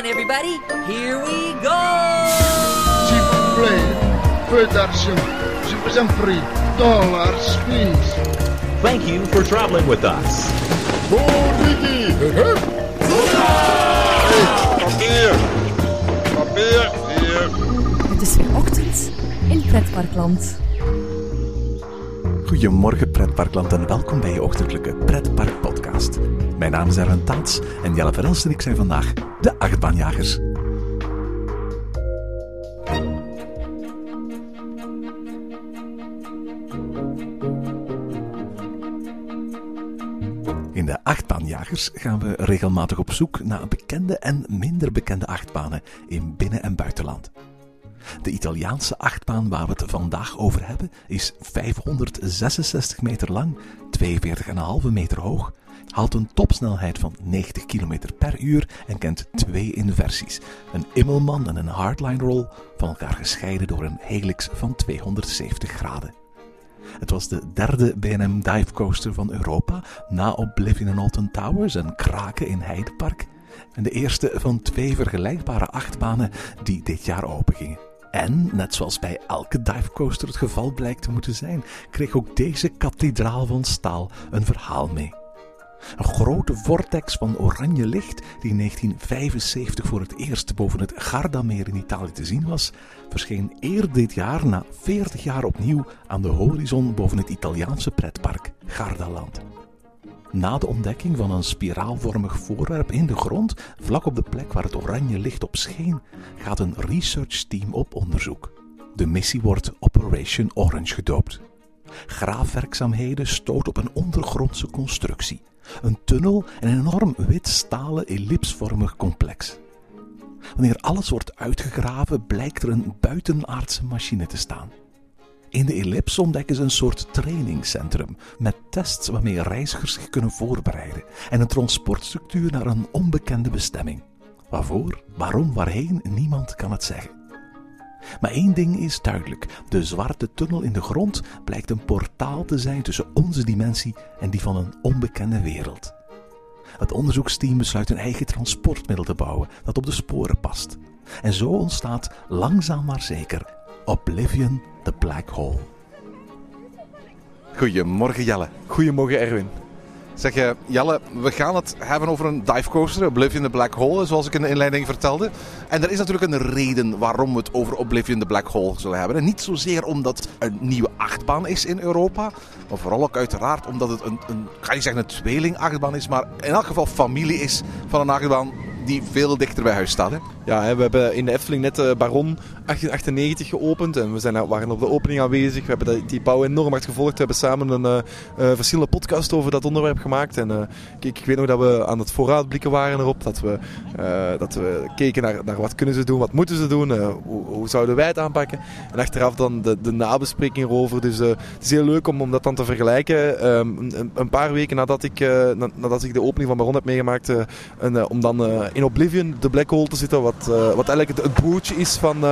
on, everybody. Here we go! S'il vous plaît, peu d'argent. Je vous. Dollars, please. Thank you for traveling with us. Papier! Papier! Hier! Het is weer ochtend in Pretparkland. Goedemorgen pretparkland en welkom bij je ochtendelijke pretpark podcast. Mijn naam is Erwin Taats en Jelle Verelst en ik zijn vandaag de achtbaanjagers. In de achtbaanjagers gaan we regelmatig op zoek naar bekende en minder bekende achtbanen in binnen- en buitenland. De Italiaanse achtbaan waar we het vandaag over hebben is 566 meter lang, 42,5 meter hoog, haalt een topsnelheid van 90 km per uur en kent twee inversies. Een Immelman en een hardline roll, van elkaar gescheiden door een helix van 270 graden. Het was de derde B&M Dive Coaster van Europa, na Oblivion in Alton Towers en Kraken in Heidepark. En de eerste van twee vergelijkbare achtbanen die dit jaar opengingen. En, net zoals bij elke divecoaster het geval blijkt te moeten zijn, kreeg ook deze kathedraal van staal een verhaal mee. Een grote vortex van oranje licht, die in 1975 voor het eerst boven het Gardameer in Italië te zien was, verscheen eerder dit jaar na 40 jaar opnieuw aan de horizon boven het Italiaanse pretpark Gardaland. Na de ontdekking van een spiraalvormig voorwerp in de grond, vlak op de plek waar het oranje licht op scheen, gaat een researchteam op onderzoek. De missie wordt Operation Orange gedoopt. Graafwerkzaamheden stoot op een ondergrondse constructie. Een tunnel en een enorm wit stalen ellipsvormig complex. Wanneer alles wordt uitgegraven, blijkt er een buitenaardse machine te staan. In de ellips ontdekken ze een soort trainingscentrum met tests waarmee reizigers zich kunnen voorbereiden en een transportstructuur naar een onbekende bestemming. Waarvoor, waarom, waarheen, niemand kan het zeggen. Maar één ding is duidelijk: de zwarte tunnel in de grond blijkt een portaal te zijn tussen onze dimensie en die van een onbekende wereld. Het onderzoeksteam besluit een eigen transportmiddel te bouwen dat op de sporen past. En zo ontstaat langzaam maar zeker Oblivion the Black Hole. Goedemorgen Jelle. Goedemorgen Erwin. Zeg je, Jelle, we gaan het hebben over een divecoaster, Oblivion the Black Hole, zoals ik in de inleiding vertelde. En er is natuurlijk een reden waarom we het over Oblivion the Black Hole zullen hebben. En niet zozeer omdat het een nieuwe achtbaan is in Europa, maar vooral ook uiteraard omdat het een, een ga je zeggen, een tweeling achtbaan is, maar in elk geval familie is van een achtbaan die veel dichter bij huis staat. Hè? Ja, hè, we hebben in de Efteling net de Baron 1898 geopend en we zijn, waren op de opening aanwezig. We hebben die, bouw enorm hard gevolgd. We hebben samen een uh, uh, verschillende podcast over dat onderwerp gemaakt. En uh, kijk, ik weet nog dat we aan het vooruitblikken waren erop. Dat we, dat we keken naar, naar wat kunnen ze doen, wat moeten ze doen, hoe, hoe, zouden wij het aanpakken. En achteraf dan de, de nabespreking erover. Dus het is heel leuk om, om dat dan te vergelijken. Um, een, een, paar weken nadat ik, nadat ik de opening van Baron heb meegemaakt, om dan in Oblivion de Black Hole te zitten. Wat, wat eigenlijk het, broertje is van,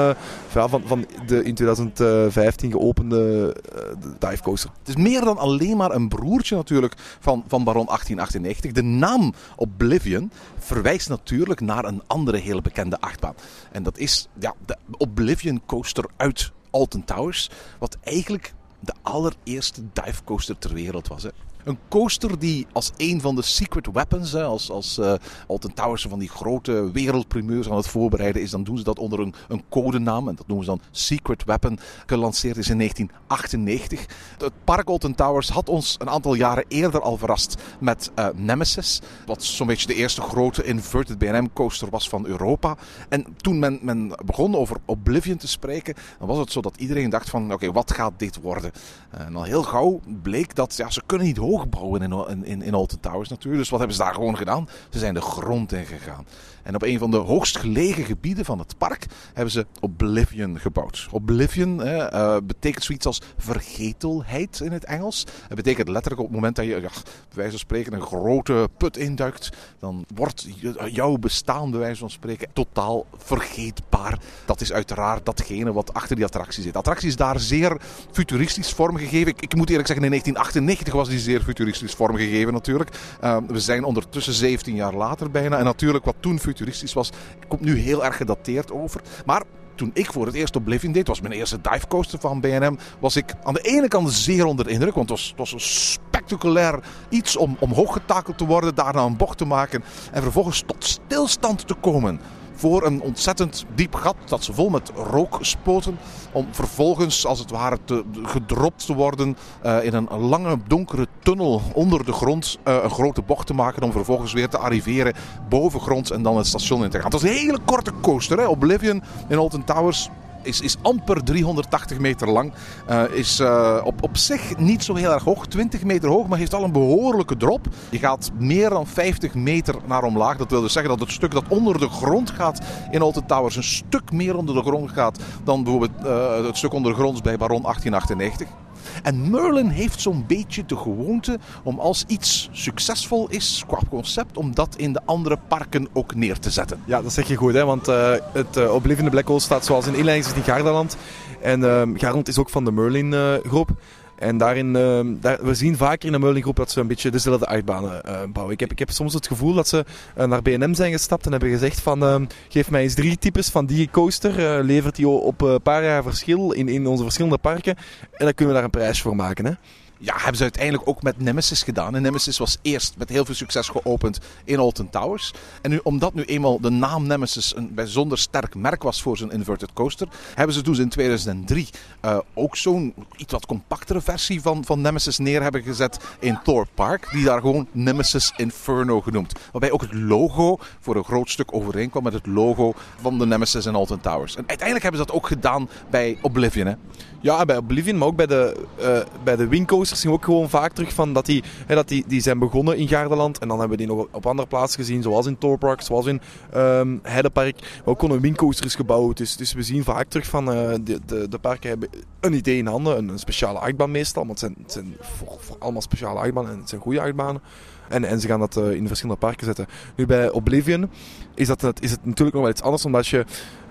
van, van de in 2015 geopende uh, dive coaster. Het is meer dan alleen maar een broertje natuurlijk van, van Baron 1898. De naam Oblivion verwijst natuurlijk naar een andere hele bekende achtbaan. En dat is ja, de Oblivion coaster uit Alton Towers. Wat eigenlijk de allereerste dive coaster ter wereld was. Hè. Een coaster die als een van de secret weapons, als, als uh, Alton Towers van die grote wereldprimeurs aan het voorbereiden is, dan doen ze dat onder een, een codenaam. En dat noemen ze dan Secret Weapon. Gelanceerd is in 1998. Het park Alton Towers had ons een aantal jaren eerder al verrast met uh, Nemesis. Wat zo'n beetje de eerste grote inverted BM coaster was van Europa. En toen men, men begon over Oblivion te spreken, dan was het zo dat iedereen dacht van oké, wat gaat dit worden? En al heel gauw bleek dat ja, ze kunnen niet hoog bouwen in, in, in Alton Towers natuurlijk. Dus wat hebben ze daar gewoon gedaan? Ze zijn de grond in gegaan. En op een van de hoogst gelegen gebieden van het park hebben ze Oblivion gebouwd. Oblivion uh, betekent zoiets als vergetelheid in het Engels. Het betekent letterlijk op het moment dat je, bij wijze van spreken, een grote put induikt, dan wordt jouw bestaan, bij wijze van spreken, totaal vergeetbaar. Dat is uiteraard datgene wat achter die attractie zit. De attractie is daar zeer futuristisch vormgegeven. Ik, ik moet eerlijk zeggen, in 1998 was die zeer futuristisch vormgegeven natuurlijk. Uh, we zijn ondertussen 17 jaar later bijna. En natuurlijk wat toen futuristisch futuristisch was, komt nu heel erg gedateerd over. Maar toen ik voor het eerst Oblivion deed, was mijn eerste divecoaster van B&M, was ik aan de ene kant zeer onder de indruk, want het was, was een spectaculair iets om omhoog getakeld te worden, daarna een bocht te maken en vervolgens tot stilstand te komen voor een ontzettend diep gat dat ze vol met rook spoten. Om vervolgens als het ware te, gedropt te worden uh, in een lange donkere tunnel onder de grond. Uh, een grote bocht te maken om vervolgens weer te arriveren bovengronds en dan het station in te gaan. Het was een hele korte coaster. Hè? Oblivion in Alton Towers is, is amper 380 meter lang. Uh, is uh, op, op zich niet zo heel erg hoog, 20 meter hoog, maar heeft al een behoorlijke drop. Je gaat meer dan 50 meter naar omlaag. Dat wil dus zeggen dat het stuk dat onder de grond gaat in Alton Towers een stuk meer onder de grond gaat dan bijvoorbeeld uh, het stuk ondergronds bij Baron 1898. En Merlin heeft zo'n beetje de gewoonte om als iets succesvol is qua concept, om dat in de andere parken ook neer te zetten. Ja, dat zeg je goed, hè? want uh, het uh, Black Hole staat zoals in inleiding in Gardaland. En uh, Gardaland is ook van de Merlin groep. En daarin, uh, daar, we zien vaker in de Merlin-groep dat ze een beetje dezelfde uitbanen uh, bouwen. Ik heb, ik heb soms het gevoel dat ze uh, naar B&M zijn gestapt en hebben gezegd van... Uh, geef mij eens drie types van die coaster. levert die op een paar jaar verschil in, in onze verschillende parken. En dan kunnen we daar een prijs voor maken. Hè? Ja, hebben ze uiteindelijk ook met Nemesis gedaan. En Nemesis was eerst met heel veel succes geopend in Alton Towers. En nu, omdat nu eenmaal de naam Nemesis een bijzonder sterk merk was voor zijn inverted coaster, hebben ze toen in 2003 uh, ook zo'n iets wat compactere versie van, van Nemesis neer hebben gezet in Thorpe Park. Die daar gewoon Nemesis Inferno genoemd. Waarbij ook het logo voor een groot stuk overeenkwam met het logo van de Nemesis in Alton Towers. En uiteindelijk hebben ze dat ook gedaan bij Oblivion. Hè? Ja, bij Oblivion, maar ook bij de, uh, bij de Wing Coasters zien we ook gewoon vaak terug van dat die, hè, dat die, die zijn begonnen in Gardaland. En dan hebben we die nog op andere plaatsen gezien, zoals in Thor Park, zoals in um, Heidepark. Maar ook Coaster is gebouwd. Dus, dus we zien vaak terug van uh, de, de, de parken hebben een idee in handen. Een, speciale achtbaan meestal, want het zijn, zijn voor allemaal speciale achtbanen en het zijn goede achtbanen. En, en ze gaan dat uh, in verschillende parken zetten. Nu bij Oblivion is, dat, is het natuurlijk nog wel iets anders, omdat je,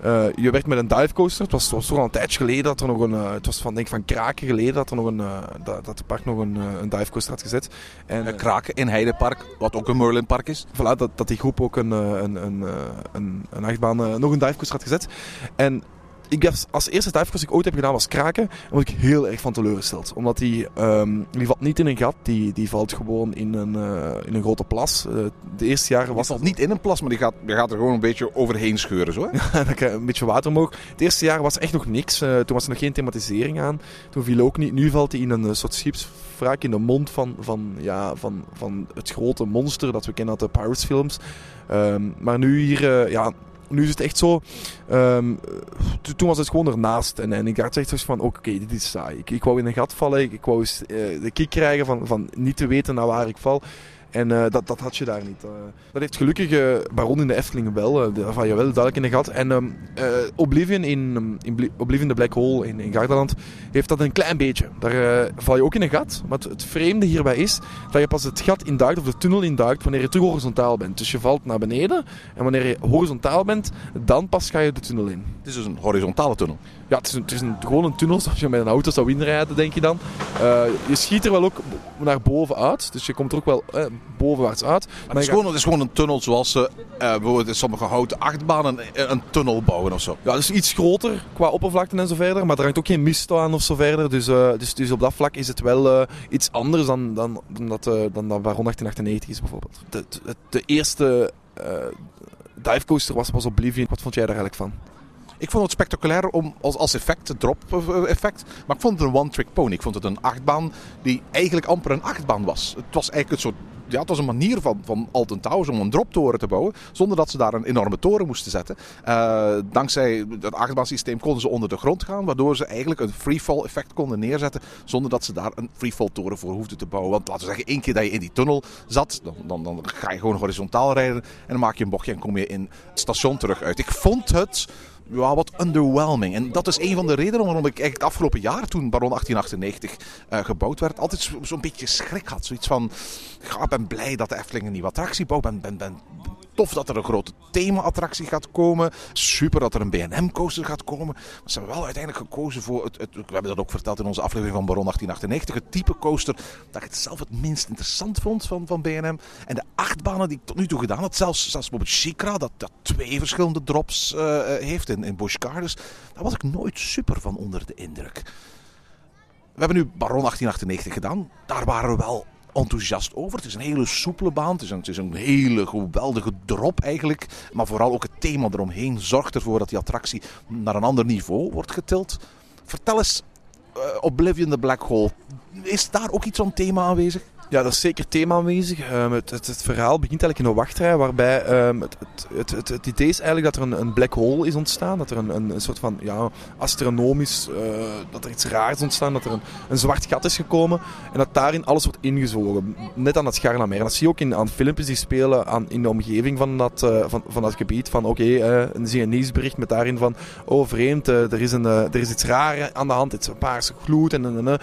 uh, je werkt met een divecoaster. Het was, was toch al een tijdje geleden dat er nog een, uh, het was van, denk van kraken geleden dat er nog een, dat, dat het park nog een, een divecoaster had gezet. En, kraken in Heidepark, wat ook een Merlin park is. Voilà, dat, dat die groep ook een, een, een, een, een achtbaan, nog een divecoaster had gezet. En ik heb als eerste die ik ooit heb gedaan was kraken. En was ik heel erg van teleurgesteld. Omdat die, um, die valt niet in een gat. Die, die valt gewoon in een, uh, in een grote plas. Uh, de eerste jaren was die valt niet in een plas, maar die gaat, die gaat er gewoon een beetje overheen scheuren. Zo, hè? dan krijg je een beetje water omhoog. Het eerste jaar was echt nog niks. Uh, toen was er nog geen thematisering aan. Toen viel ook niet. Nu valt hij in een soort schipswraak in de mond van, van, ja, van, van het grote monster dat we kennen uit de Pirates films. Um, maar nu hier, ja, nu is het echt zo. Um, toen was het gewoon ernaast. En, en ik dacht echt van: oké, dit is saai. Ik, ik wou in een gat vallen. Ik, ik wou uh, de kick krijgen van, van niet te weten naar waar ik val. En uh, dat, dat had je daar niet. Uh, dat heeft gelukkig uh, Baron in de Efteling wel. Uh, van je wel duidelijk in de gat. En um, Oblivion in, um, in Oblivion the Black Hole in, in Gardaland heeft dat een klein beetje. Daar val je ook in een gat. Maar het, het, vreemde hierbij is dat je pas het gat induikt of de tunnel induikt wanneer je terug horizontaal bent. Dus je valt naar beneden. En wanneer je horizontaal bent, dan pas ga je de tunnel in. Het is dus een horizontale tunnel. Ja, het is, een, het is een, gewoon een tunnel zoals je met een auto zou inrijden, denk je dan. je schiet er wel ook naar boven uit. Dus je komt er ook wel bovenwaarts uit. Maar het, is gewoon, het is gewoon een tunnel zoals ze uh, bijvoorbeeld in sommige houten achtbanen een, een tunnel bouwen of zo. Ja, dus iets groter qua oppervlakte en zo verder. Maar er hangt ook geen mist aan of zo verder. Dus, uh, dus, dus op dat vlak is het wel iets anders dan, dan, dan, dat, dan dat Baron 1898 is bijvoorbeeld. De, de, de eerste divecoaster was, was Oblivion. Wat vond jij daar eigenlijk van? Ik vond het spectaculair om, als, als effect, het drop-effect. Maar ik vond het een one-trick pony. Ik vond het een achtbaan die eigenlijk amper een achtbaan was. Het was eigenlijk een soort ja, het was een manier van, van Alton Towers om een droptoren te bouwen. Zonder dat ze daar een enorme toren moesten zetten. Uh, dankzij het achtbaansysteem konden ze onder de grond gaan. Waardoor ze eigenlijk een freefall effect konden neerzetten. Zonder dat ze daar een freefall toren voor hoefden te bouwen. Want laten we zeggen, één keer dat je in die tunnel zat. Dan, dan, dan ga je gewoon horizontaal rijden. En dan maak je een bochtje en kom je in het station terug uit. Ik vond het ja, wat underwhelming. En dat is een van de redenen waarom ik eigenlijk het afgelopen jaar, toen Baron 1898 uh, gebouwd werd, altijd zo'n beetje schrik had. Zoiets van, ik ben blij dat de Efteling een nieuwe attractie bouwt. Ben, ben, ben Tof dat er een grote thema-attractie gaat komen. Super dat er een BM-coaster gaat komen. Maar ze hebben wel uiteindelijk gekozen voor, het, het, we hebben dat ook verteld in onze aflevering van Baron 1898, het type coaster dat ik het zelf het minst interessant vond van, van BM. En de achtbanen die ik tot nu toe gedaan had, zelfs, zelfs bijvoorbeeld Chikra, dat, dat twee verschillende drops uh, heeft in, in Busch Gardens, daar was ik nooit super van onder de indruk. We hebben nu Baron 1898 gedaan. Daar waren we wel enthousiast over. Het is een hele soepele baan. Het is een, een hele geweldige drop eigenlijk. Maar vooral ook het thema eromheen zorgt ervoor dat die attractie naar een ander niveau wordt getild. Vertel eens, uh, Oblivion the Black Hole. Is daar ook iets van thema aanwezig? Ja, dat is zeker thema aanwezig. Um, het, het, verhaal begint eigenlijk in een wachtrij waarbij um, het, het, idee is eigenlijk dat er een, een, black hole is ontstaan. Dat er een, een, soort van ja, astronomisch, uh, dat er iets raars ontstaan. Dat er een, een zwart gat is gekomen en dat daarin alles wordt ingezogen. Net aan het Gardameer. En dat zie je ook in, aan filmpjes die spelen aan, in de omgeving van dat, uh, van, van dat gebied. Van oké, dan zie je een nieuwsbericht met daarin van oh vreemd, er, is een, er is iets raar aan de hand. Het is een paarse gloed en, en, en,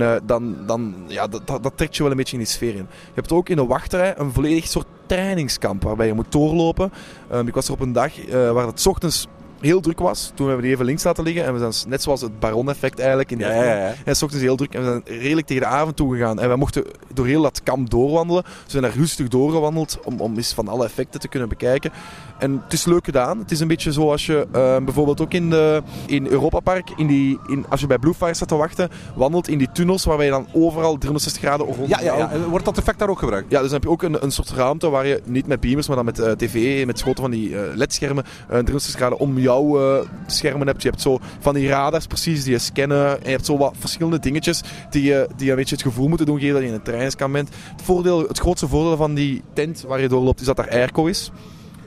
en dan, dan ja, dat, dat, dat trekt je wel een beetje in. Je hebt ook in de wachtrij een volledig soort trainingskamp waarbij je moet doorlopen. Um, ik was er op een dag uh, waar het ochtends heel druk was. Toen hebben we die even links laten liggen. En we zijn net zoals het Baron-effect eigenlijk. In de ja, ja, ja. En s ochtends heel druk. En we zijn redelijk tegen de avond toegegaan. En we mochten door heel dat kamp doorwandelen. Dus we zijn daar rustig doorgewandeld om, om eens van alle effecten te kunnen bekijken. En het is leuk gedaan. Het is een beetje zoals je uh, bijvoorbeeld ook in, de, in Europa Park, in die, in, als je bij Bluefire staat te wachten, wandelt in die tunnels waarbij je dan overal 360 graden rond. Ja, ja, ja. Wordt dat effect daar ook gebruikt? Ja, dus dan heb je ook een, een soort ruimte waar je niet met beamers, maar dan met uh, tv, met schoten van die uh, LED-schermen, 360 graden om schermen hebt. Je hebt zo van die radars precies die je scannen. En je hebt zo wat verschillende dingetjes die je, die je een beetje het gevoel moeten doen geven dat je in een trainingskamp bent. Het, voordeel, het grootste voordeel van die tent waar je doorloopt is dat daar airco is.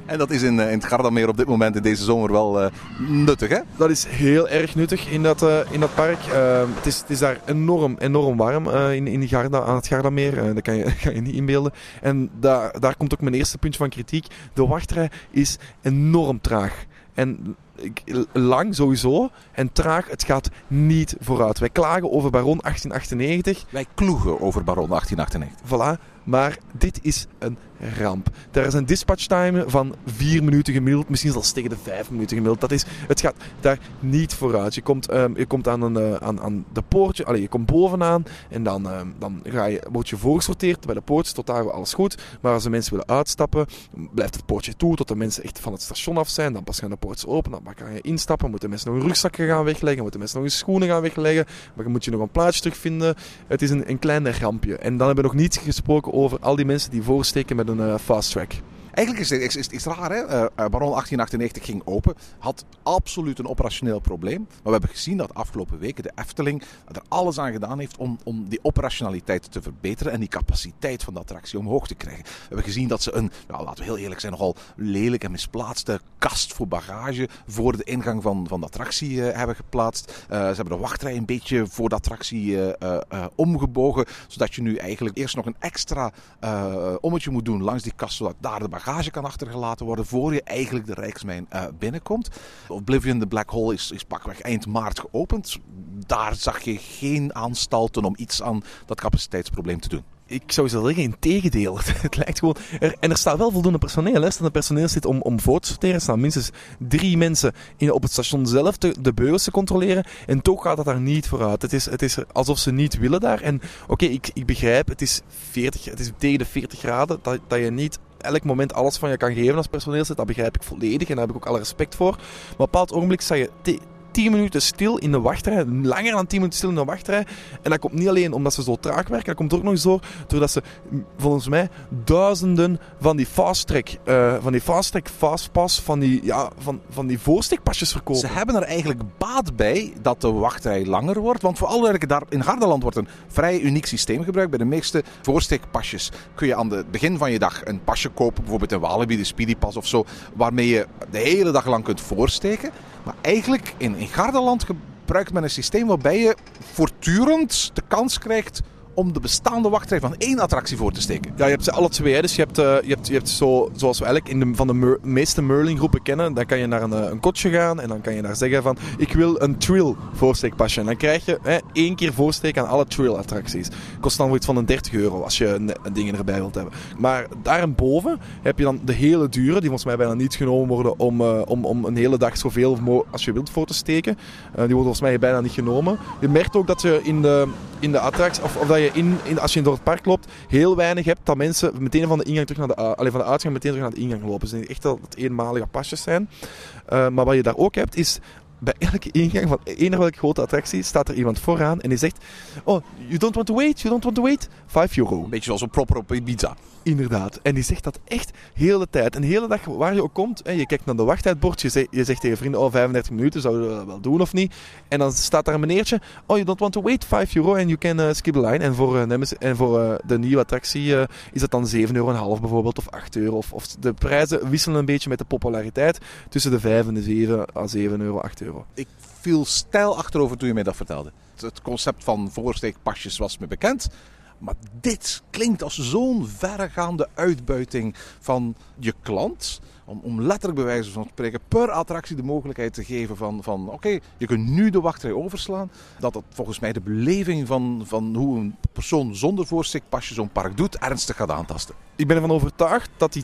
En dat is in, in het Gardameer op dit moment in deze zomer wel uh, nuttig, hè? Dat is heel erg nuttig in dat, uh, in dat park. Uh, het, is, het is daar enorm, enorm warm in, in die Garda, aan het Gardameer. dat kan je, kan je niet inbeelden. En daar, daar komt ook mijn eerste puntje van kritiek. De wachtrij is enorm traag. En lang sowieso en traag. Het gaat niet vooruit. Wij klagen over Baron 1898. Wij kloegen over Baron 1898. Voilà. Maar dit is een ramp. Daar is een dispatch time van 4 minuten gemiddeld, misschien zelfs tegen de 5 minuten gemiddeld. Dat is, het gaat daar niet vooruit. Je komt, um, je komt aan, een, uh, aan, aan de poortje, allee, je komt bovenaan en dan, um, dan ga je, word je voorgesorteerd. Bij de poortje tot daar alles goed. Maar als de mensen willen uitstappen, blijft het poortje toe tot de mensen echt van het station af zijn. Dan pas gaan de poortjes open, dan kan je instappen. Moeten mensen nog een rugzakje gaan wegleggen, moeten mensen nog een schoenen gaan wegleggen. Maar moet je nog een plaatsje terugvinden. Het is een, een klein rampje. En dan hebben we nog niet gesproken over al die mensen die voorsteken met een uh, fast track. Eigenlijk is het, is, raar, hè? Uh, Baron 1898 ging open, had absoluut een operationeel probleem. Maar we hebben gezien dat afgelopen weken de Efteling er alles aan gedaan heeft om, om die operationaliteit te verbeteren en die capaciteit van de attractie omhoog te krijgen. We hebben gezien dat ze een, laten we heel eerlijk zijn, nogal lelijk en misplaatste kast voor bagage voor de ingang van, van de attractie uh, hebben geplaatst. Ze hebben de wachtrij een beetje voor de attractie omgebogen, zodat je nu eigenlijk eerst nog een extra ommetje moet doen langs die kast, zodat daar de bagage kan achtergelaten worden voor je eigenlijk de Rijksmijn uh, binnenkomt. Oblivion, de Black Hole, is, is pakweg eind maart geopend. Daar zag je geen aanstalten om iets aan dat capaciteitsprobleem te doen ik zou zeggen, in tegendeel. het lijkt gewoon. Er, en er staat wel voldoende personeel. Er personeel zit om, om voor te sorteren. Er staan minstens drie mensen in, op het station zelf te, de beugels te controleren. En toch gaat dat daar niet vooruit. Het is, het is alsof ze niet willen daar. En oké, ik, ik begrijp, het is, 40, het is tegen de 40 graden. Dat, dat je niet elk moment alles van je kan geven als personeel zit. Dat begrijp ik volledig en daar heb ik ook alle respect voor. Maar op een bepaald ogenblik sta je 10 minuten stil in de wachtrij. Langer dan 10 minuten stil in de wachtrij. En dat komt niet alleen omdat ze zo traag werken. Dat komt ook nog eens door doordat ze volgens mij duizenden van die fast track, uh, van die fast track, fastpass, van die, ja, van, van die voorstekpasjes verkopen. Ze hebben er eigenlijk baat bij dat de wachtrij langer wordt. Want voor daar in Gardaland wordt een vrij uniek systeem gebruikt. Bij de meeste voorstekpasjes kun je aan het begin van je dag een pasje kopen. Bijvoorbeeld in Walibi, de Speedypass of zo. Waarmee je de hele dag lang kunt voorsteken. Maar eigenlijk in, in Gardaland gebruikt men een systeem waarbij je voortdurend de kans krijgt om de bestaande wachtrij van één attractie voor te steken? Ja, je hebt ze alle twee. Dus je hebt, eh, je hebt, je hebt zo, zoals we eigenlijk in de, van de meeste Merlin-groepen kennen, dan kan je naar een, eh, een kotje gaan en dan kan je daar zeggen van, ik wil een trail voorsteekpasje. En dan krijg je hè, één keer voorsteek aan alle trail-attracties. Kost dan iets van een 30 euro als je een, een ding erbij wilt hebben. Maar daarboven heb je dan de hele dure, die volgens mij bijna niet genomen worden om, eh, om, om een hele dag zoveel als je wilt voor te steken. Die worden volgens mij bijna niet genomen. Je merkt ook dat je in de, in de attractie, of, of dat je in, in, als je door het park loopt, heel weinig hebt dat mensen meteen van de ingang terug naar de, van de uitgang meteen terug naar de ingang lopen. Dus echt dat het eenmalige pasjes zijn. Uh, maar wat je daar ook hebt is bij elke ingang van eender welke grote attractie staat er iemand vooraan en die zegt: Oh, you don't want to wait, you don't want to wait? 5 euro. Een beetje zoals een proper op Ibiza. Inderdaad. En die zegt dat echt heel de tijd. En de hele dag waar je ook komt, hè, je kijkt naar de wachttijdbord, je, zegt, je zegt tegen vrienden, oh 35 minuten, zouden we dat wel doen of niet? En dan staat daar een meneertje, oh you don't want to wait, 5 euro and you can uh, skip the line. En voor, uh, Nemesis, en voor uh, de nieuwe attractie is dat dan 7,5 euro bijvoorbeeld, of 8 euro. Of, of de prijzen wisselen een beetje met de populariteit tussen de 5 en de 7 à 7 euro, 8 euro. Ik viel stijl achterover toen je mij dat vertelde. Het concept van voorsteekpasjes was me bekend. Maar dit klinkt als zo'n verregaande uitbuiting van je klant. Om, om letterlijk bij wijze van spreken per attractie de mogelijkheid te geven van, van oké, je kunt nu de wachtrij overslaan. Dat het volgens mij de beleving van, van hoe een persoon zonder voorsteekpasje zo'n park doet ernstig gaat aantasten. Ik ben ervan overtuigd dat die,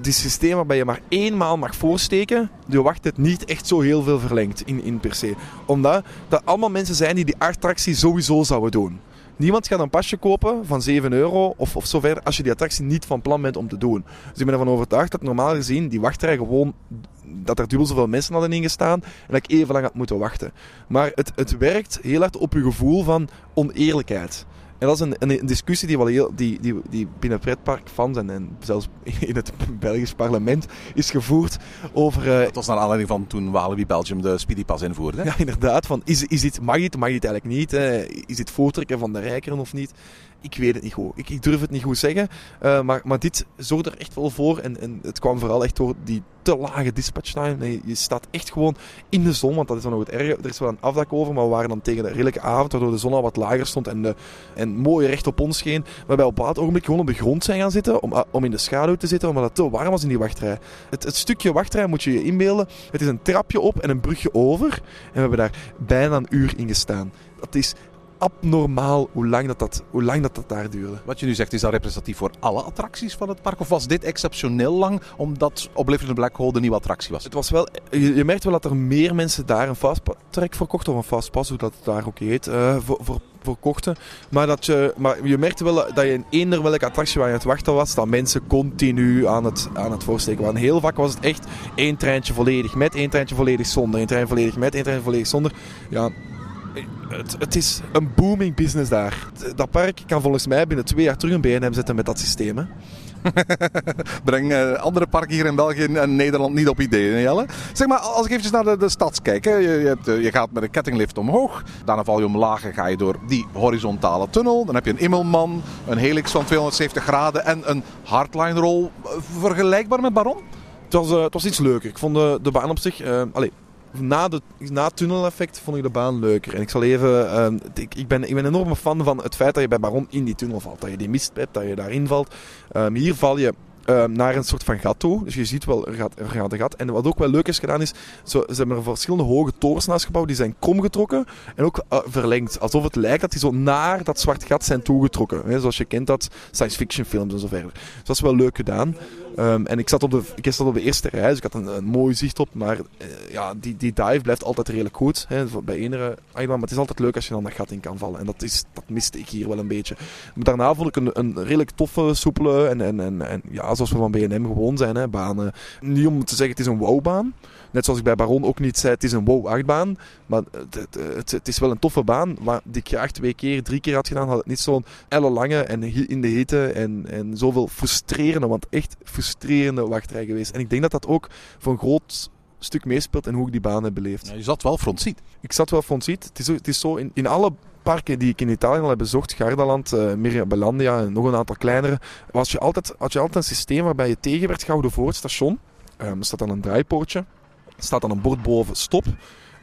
die systeem waarbij je maar eenmaal mag voorsteken, de wachttijd niet echt zo heel veel verlengt in, in per se. Omdat dat allemaal mensen zijn die die attractie sowieso zouden doen. Niemand gaat een pasje kopen van 7 euro of, of zo verder als je die attractie niet van plan bent om te doen. Dus ik ben ervan overtuigd dat normaal gezien die wachtrij gewoon dat er dubbel zoveel mensen hadden ingestaan en dat ik even lang had moeten wachten. Maar het, het werkt heel hard op je gevoel van oneerlijkheid. En dat is een, een, een discussie die, wel heel, die, die, die binnen pretparkfans en, en zelfs in het Belgisch parlement is gevoerd over... Uh, dat was naar aanleiding van toen Walibi Belgium de Speedypass invoerde. Ja, inderdaad. Van, is, is dit, mag dit, mag dit eigenlijk niet? Hè? Is dit voortrekken van de rijkeren of niet? Ik weet het niet goed. Ik, ik durf het niet goed zeggen. Uh, maar, maar dit zorgde er echt wel voor. En, en het kwam vooral echt door die te lage dispatch time. Nee, je staat echt gewoon in de zon, want dat is dan nog het erge. Er is wel een afdak over, maar we waren dan tegen de redelijke avond, waardoor de zon al wat lager stond en, de, en mooi recht op ons scheen. Waarbij op een ogenblik gewoon op de grond zijn gaan zitten, om, om in de schaduw te zitten, omdat het te warm was in die wachtrij. Het, het stukje wachtrij moet je je inbeelden. Het is een trapje op en een brugje over. En we hebben daar bijna een uur in gestaan. Dat is abnormaal hoe lang dat, dat, hoe lang dat, dat daar duurde. Wat je nu zegt, is dat representatief voor alle attracties van het park? Of was dit exceptioneel lang, omdat Oblivion Black Hole de nieuwe attractie was? Het was wel, je, je merkt wel dat er meer mensen daar een fasttrack voor kochten, of een fastpass, hoe dat daar ook heet, uh, voor, voor, voor kochten. Maar, dat je, maar je merkte wel dat je in eender welke attractie waar je aan het wachten was, dat mensen continu aan het, aan het voorsteken waren. Heel vaak was het echt één treintje volledig met, één treintje volledig zonder, één trein volledig met, één trein volledig zonder. Ja, het, het, is een booming business daar. Dat park kan volgens mij binnen twee jaar terug een BNM zetten met dat systeem. Hè? Breng uh, andere parken hier in België en Nederland niet op ideeën, Jelle. Zeg maar, als ik even naar de, de stad kijk. Hè. Je, je, hebt, je, gaat met een kettinglift omhoog. Daarna val je omlaag en ga je door die horizontale tunnel. Dan heb je een Immelman, een helix van 270 graden en een hardline roll. Vergelijkbaar met Baron? Het was, uh, het was iets leuker. Ik vond de, de baan op zich... Uh, allez, na, de, na het tunneleffect vond ik de baan leuker. En ik zal even. Uh, ik, ik, ben, ik ben een enorme fan van het feit dat je bij Baron in die tunnel valt. Dat je die mist hebt, dat je daarin valt. Um, hier val je. Uh, naar een soort van gat toe. Dus je ziet wel, er gaat, gaat een gat. En wat ook wel leuk is gedaan is, zo, ze hebben er verschillende hoge torens naast gebouwd. Die zijn krom getrokken en ook uh, verlengd. Alsof het lijkt dat die zo naar dat zwart gat zijn toegetrokken. Zoals je kent dat science fiction films en zo verder. Dus dat is wel leuk gedaan. Um, en ik zat, op de, ik zat op de eerste rij, dus ik had een, een mooi zicht op. Maar uh, ja, die, die dive blijft altijd redelijk goed. Bij enige achtbaan. Maar het is altijd leuk als je dan dat gat in kan vallen. En dat, is, dat miste ik hier wel een beetje. Maar daarna vond ik een, een redelijk toffe, soepele en, en, en, en ja, zoals we van BNM gewoon zijn, hè, banen. Niet om te zeggen het is een wow-baan. Net zoals ik bij Baron ook niet zei, het is een wow-achtbaan. Maar het, het, het, het, is wel een toffe baan. Maar die ik graag twee keer, drie keer had gedaan, had het niet zo'n ellenlange en in de hitte en, en zoveel frustrerende, want echt frustrerende wachtrij geweest. En ik denk dat dat ook voor een groot stuk meespeelt en hoe ik die baan heb beleefd. Ja, je zat wel frontseat. Ik zat wel frontseat. Het is, het is zo, in, in alle parken die ik in Italië al heb bezocht, Gardaland, uh, Mirabelandia en nog een aantal kleinere, was je altijd, had je altijd een systeem waarbij je tegen werd gehouden voor het station. Um, er staat dan een draaipoortje, er staat dan een bord boven stop.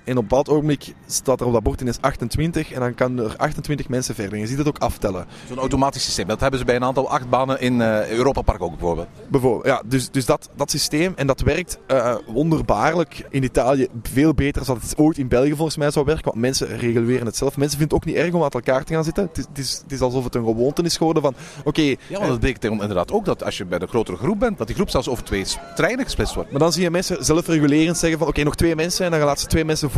En op een bepaald ogenblik staat er op dat bord ineens 28 en dan kan er 28 mensen verder. En je ziet het ook aftellen. Zo'n automatisch systeem. Dat hebben ze bij een aantal achtbanen in uh, Europa Park ook bijvoorbeeld. Bijvoorbeeld, ja. Dus, dus dat, dat systeem, en dat werkt uh, wonderbaarlijk in Italië veel beter dan het ooit in België volgens mij zou werken. Want mensen reguleren het zelf. Mensen vinden het ook niet erg om aan elkaar te gaan zitten. Het is, het is, het is alsof het een gewoonte is geworden van, oké... Okay, ja, want dat betekent inderdaad ook dat als je bij de grotere groep bent, dat die groep zelfs over twee treinen gesplitst wordt. Maar dan zie je mensen zelfregulerend zeggen van, oké, okay, nog twee mensen en dan laten ze twee mensen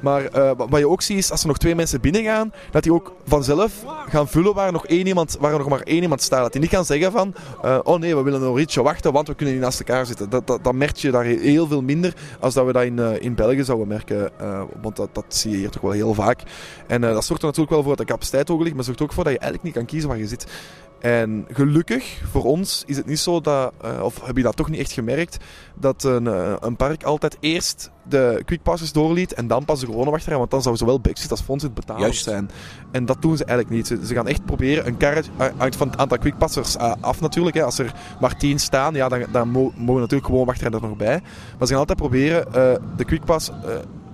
Maar uh, wat je ook ziet is, als er nog twee mensen binnen gaan, dat die ook vanzelf gaan vullen waar, nog één iemand, waar nog maar één iemand staat. Dat die niet gaan zeggen van, uh, oh nee, we willen nog ietsje wachten, want we kunnen niet naast elkaar zitten. Dat, dat, dat merk je daar heel veel minder als dat we dat in, uh, in België zouden merken. want dat, dat zie je hier toch wel heel vaak. En dat zorgt er natuurlijk wel voor dat de capaciteit hoog ligt, maar zorgt ook voor dat je eigenlijk niet kan kiezen waar je zit. En gelukkig voor ons is het niet zo dat, uh, of heb je dat toch niet echt gemerkt, dat een, uh, een park altijd eerst de quickpasses doorliet en dan pas de gewone wachtrij, want dan zou zowel Brexit als Fondsit betaald zijn. En dat doen ze eigenlijk niet. Ze, ze gaan echt proberen een karretje, uit van het aantal quickpassers uh, af natuurlijk. Hè. Als er maar tien staan, ja, dan, dan mogen natuurlijk gewoon er nog bij. Maar ze gaan altijd proberen de quickpass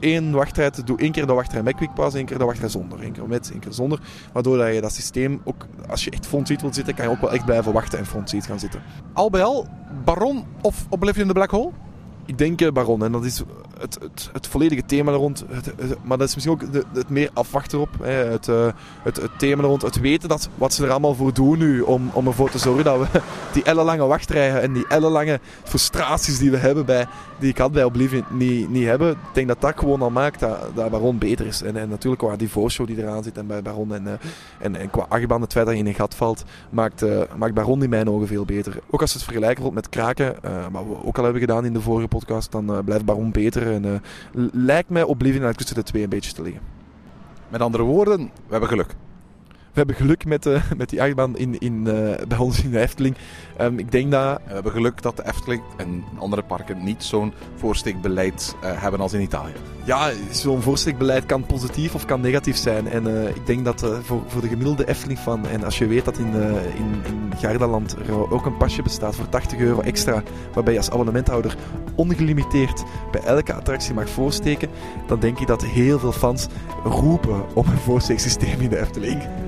één wachtrij te doen. één keer de wachtrij met quickpass, één keer de wachtrij zonder. Eén keer met, één keer zonder. Waardoor dat je dat systeem ook, als je echt frontseat wilt zitten, kan je ook wel echt blijven wachten en frontseat gaan zitten. Al bij al, Baron of Oblivion the Black Hole? Ik denk Baron. En dat is het, het, het volledige thema rond. Maar dat is misschien ook de, het meer afwachten op. Hè. Het, uh, het, het thema rond. Het weten dat wat ze er allemaal voor doen nu. Om, om ervoor te zorgen dat we die ellenlange wachtrijen en die ellenlange frustraties die we hebben bij, die ik had bij Oblivion niet, niet hebben. Ik denk dat dat gewoon al maakt dat, dat Baron beter is. En, en natuurlijk qua die voorshow die eraan zit en bij Baron. En, uh, en, en qua achtbaan het feit dat je in een gat valt. Maakt, uh, maakt Baron in mijn ogen veel beter. Ook als je het vergelijken met Kraken. wat we ook al hebben gedaan in de vorige podcast. Dan blijft Baron beter. En uh, lijkt mij Oblivion tussen de twee een beetje te liggen. Met andere woorden, we hebben geluk. We hebben geluk met, uh, met die achtbaan in, in, uh, bij ons in de Efteling. Um, ik denk dat... We hebben geluk dat de Efteling en andere parken niet zo'n voorsteekbeleid uh, hebben als in Italië. Ja, zo'n voorsteekbeleid kan positief of kan negatief zijn. En ik denk dat voor, voor de gemiddelde Efteling van... En als je weet dat in, in, in Gardaland er ook een pasje bestaat voor 80 euro extra... Waarbij je als abonnementhouder ongelimiteerd bij elke attractie mag voorsteken... Dan denk ik dat heel veel fans roepen om een voorsteeksysteem in de Efteling.